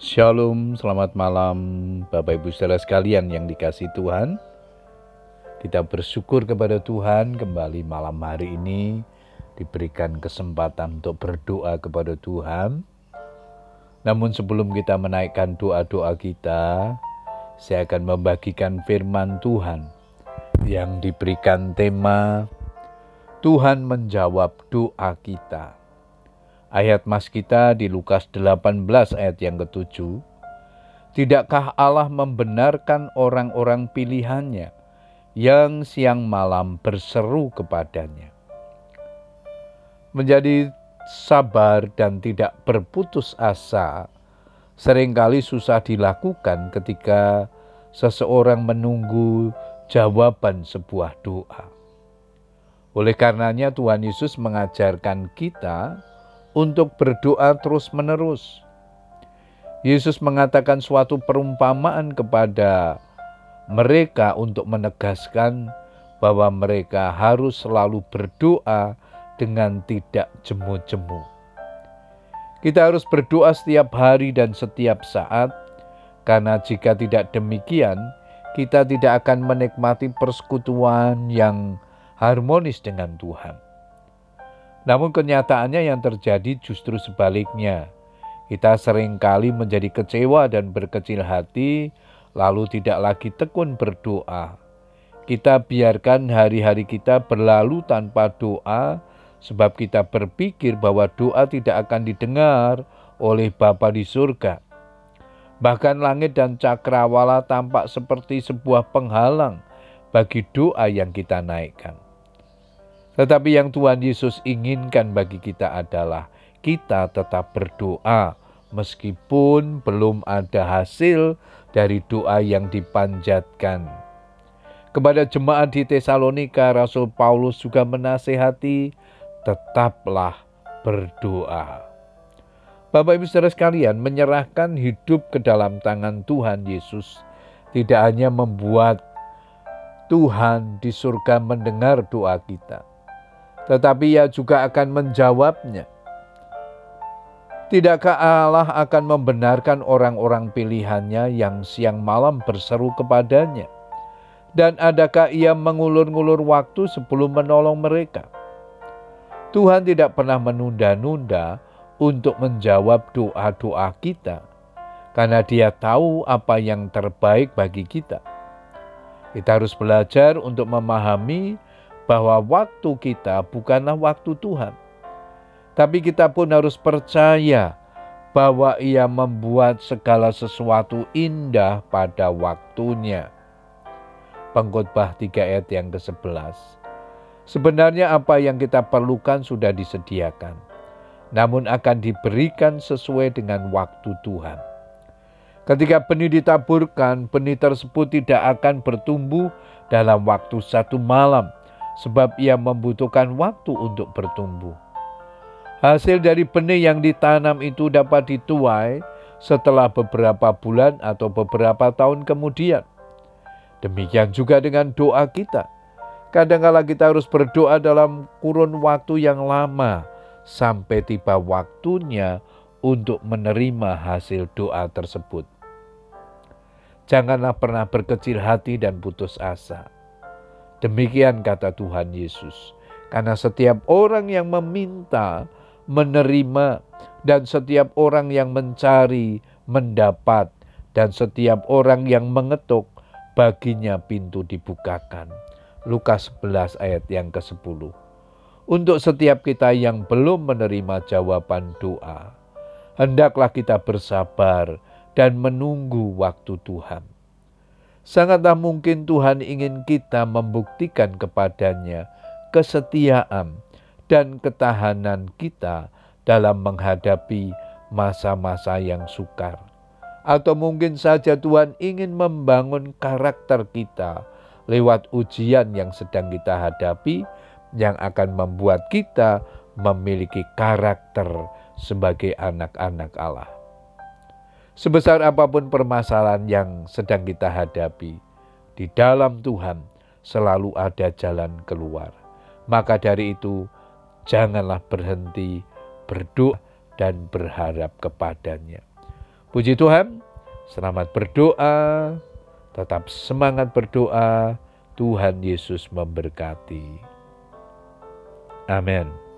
Shalom, selamat malam Bapak Ibu saudara sekalian yang dikasih Tuhan. Kita bersyukur kepada Tuhan kembali malam hari ini diberikan kesempatan untuk berdoa kepada Tuhan. Namun sebelum kita menaikkan doa-doa kita, saya akan membagikan firman Tuhan yang diberikan tema Tuhan menjawab doa kita. Ayat mas kita di Lukas 18 ayat yang ketujuh. Tidakkah Allah membenarkan orang-orang pilihannya yang siang malam berseru kepadanya? Menjadi sabar dan tidak berputus asa sering kali susah dilakukan ketika seseorang menunggu jawaban sebuah doa. Oleh karenanya Tuhan Yesus mengajarkan kita untuk berdoa terus-menerus. Yesus mengatakan suatu perumpamaan kepada mereka untuk menegaskan bahwa mereka harus selalu berdoa dengan tidak jemu-jemu. Kita harus berdoa setiap hari dan setiap saat, karena jika tidak demikian, kita tidak akan menikmati persekutuan yang harmonis dengan Tuhan. Namun kenyataannya yang terjadi justru sebaliknya. Kita sering kali menjadi kecewa dan berkecil hati, lalu tidak lagi tekun berdoa. Kita biarkan hari-hari kita berlalu tanpa doa, sebab kita berpikir bahwa doa tidak akan didengar oleh Bapa di surga. Bahkan langit dan cakrawala tampak seperti sebuah penghalang bagi doa yang kita naikkan. Tetapi yang Tuhan Yesus inginkan bagi kita adalah kita tetap berdoa meskipun belum ada hasil dari doa yang dipanjatkan. Kepada jemaat di Tesalonika, Rasul Paulus juga menasehati, tetaplah berdoa. Bapak Ibu Saudara sekalian, menyerahkan hidup ke dalam tangan Tuhan Yesus tidak hanya membuat Tuhan di surga mendengar doa kita, tetapi ia juga akan menjawabnya. Tidakkah Allah akan membenarkan orang-orang pilihannya yang siang malam berseru kepadanya? Dan adakah ia mengulur-ngulur waktu sebelum menolong mereka? Tuhan tidak pernah menunda-nunda untuk menjawab doa-doa kita, karena Dia tahu apa yang terbaik bagi kita. Kita harus belajar untuk memahami bahwa waktu kita bukanlah waktu Tuhan. Tapi kita pun harus percaya bahwa Ia membuat segala sesuatu indah pada waktunya. Pengkhotbah 3 ayat yang ke-11. Sebenarnya apa yang kita perlukan sudah disediakan, namun akan diberikan sesuai dengan waktu Tuhan. Ketika benih ditaburkan, benih tersebut tidak akan bertumbuh dalam waktu satu malam, sebab ia membutuhkan waktu untuk bertumbuh. Hasil dari benih yang ditanam itu dapat dituai setelah beberapa bulan atau beberapa tahun kemudian. Demikian juga dengan doa kita. Kadang-kala kita harus berdoa dalam kurun waktu yang lama sampai tiba waktunya untuk menerima hasil doa tersebut. Janganlah pernah berkecil hati dan putus asa Demikian kata Tuhan Yesus. Karena setiap orang yang meminta, menerima, dan setiap orang yang mencari, mendapat, dan setiap orang yang mengetuk, baginya pintu dibukakan. Lukas 11 ayat yang ke-10. Untuk setiap kita yang belum menerima jawaban doa, hendaklah kita bersabar dan menunggu waktu Tuhan. Sangatlah mungkin Tuhan ingin kita membuktikan kepadanya kesetiaan dan ketahanan kita dalam menghadapi masa-masa yang sukar. Atau mungkin saja Tuhan ingin membangun karakter kita lewat ujian yang sedang kita hadapi yang akan membuat kita memiliki karakter sebagai anak-anak Allah. Sebesar apa pun permasalahan yang sedang kita hadapi, di dalam Tuhan selalu ada jalan keluar. Maka dari itu, janganlah berhenti berdoa dan berharap kepadanya. Puji Tuhan, selamat berdoa, tetap semangat berdoa. Tuhan Yesus memberkati. Amin.